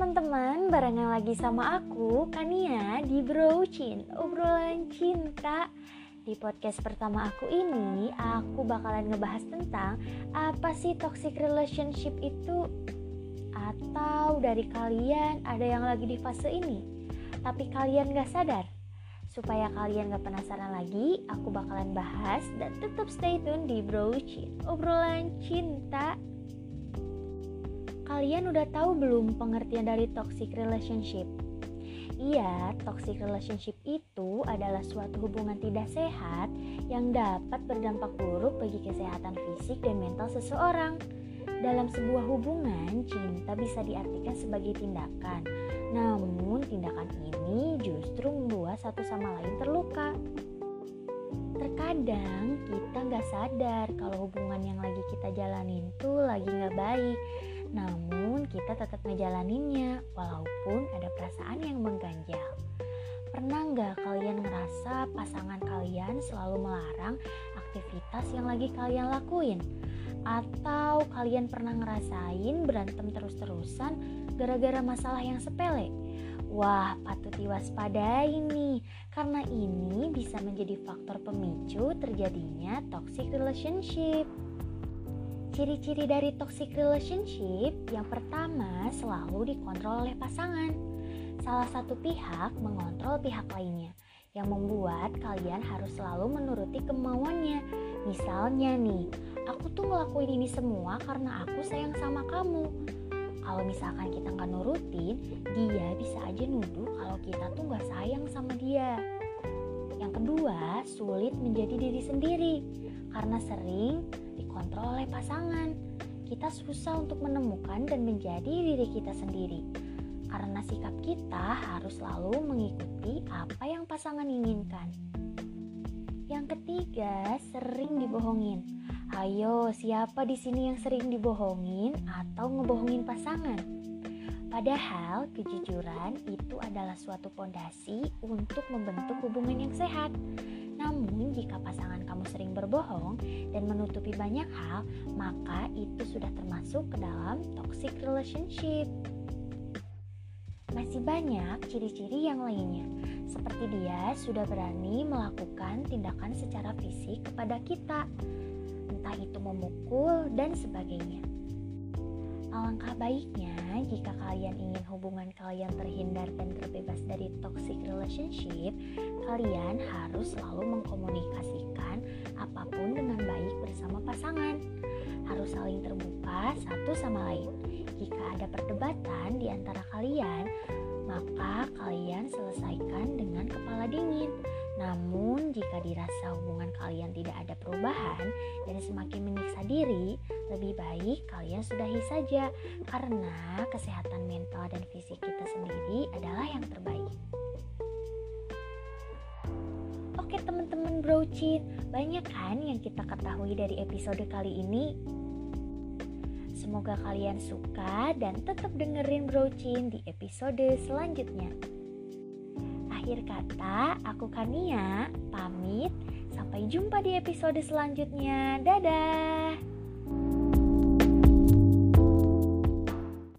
teman-teman, barengan lagi sama aku, Kania di Brocin, obrolan cinta. Di podcast pertama aku ini, aku bakalan ngebahas tentang apa sih toxic relationship itu? Atau dari kalian ada yang lagi di fase ini, tapi kalian gak sadar? Supaya kalian gak penasaran lagi, aku bakalan bahas dan tetap stay tune di Brocin, obrolan cinta. Kalian udah tahu belum pengertian dari toxic relationship? Iya, toxic relationship itu adalah suatu hubungan tidak sehat yang dapat berdampak buruk bagi kesehatan fisik dan mental seseorang. Dalam sebuah hubungan, cinta bisa diartikan sebagai tindakan. Namun, tindakan ini justru membuat satu sama lain terluka. Terkadang kita nggak sadar kalau hubungan yang lagi kita jalanin tuh lagi nggak baik namun kita tetap ngejalaninnya walaupun ada perasaan yang mengganjal. Pernah nggak kalian ngerasa pasangan kalian selalu melarang aktivitas yang lagi kalian lakuin? Atau kalian pernah ngerasain berantem terus-terusan gara-gara masalah yang sepele? Wah, patut diwaspadai nih, karena ini bisa menjadi faktor pemicu terjadinya toxic relationship. Ciri-ciri dari toxic relationship yang pertama selalu dikontrol oleh pasangan. Salah satu pihak mengontrol pihak lainnya yang membuat kalian harus selalu menuruti kemauannya. Misalnya nih, aku tuh ngelakuin ini semua karena aku sayang sama kamu. Kalau misalkan kita nggak nurutin, dia bisa aja nuduh kalau kita tuh nggak sayang sama dia. Yang kedua, sulit menjadi diri sendiri karena sering dikontrol oleh pasangan. Kita susah untuk menemukan dan menjadi diri kita sendiri. Karena sikap kita harus selalu mengikuti apa yang pasangan inginkan. Yang ketiga, sering dibohongin. Ayo, siapa di sini yang sering dibohongin atau ngebohongin pasangan? Padahal kejujuran itu adalah suatu pondasi untuk membentuk hubungan yang sehat. Namun, jika pasangan kamu sering berbohong dan menutupi banyak hal, maka itu sudah termasuk ke dalam toxic relationship. Masih banyak ciri-ciri yang lainnya, seperti dia sudah berani melakukan tindakan secara fisik kepada kita, entah itu memukul dan sebagainya. Alangkah baiknya jika kalian ingin hubungan kalian terhindar dan terbebas dari toxic relationship, kalian harus selalu mengkomunikasikan apa pun dengan baik bersama pasangan. Harus saling terbuka satu sama lain. Jika ada perdebatan di antara kalian, maka kalian selesaikan dengan kepala dingin. Namun, jika dirasa hubungan kalian tidak ada perubahan dan semakin menyiksa diri, lebih baik kalian sudahi saja, karena kesehatan mental dan fisik kita sendiri adalah yang terbaik. Oke, teman-teman brocin, banyak kan yang kita ketahui dari episode kali ini? Semoga kalian suka dan tetap dengerin brocin di episode selanjutnya akhir kata, aku Kania, pamit. Sampai jumpa di episode selanjutnya. Dadah!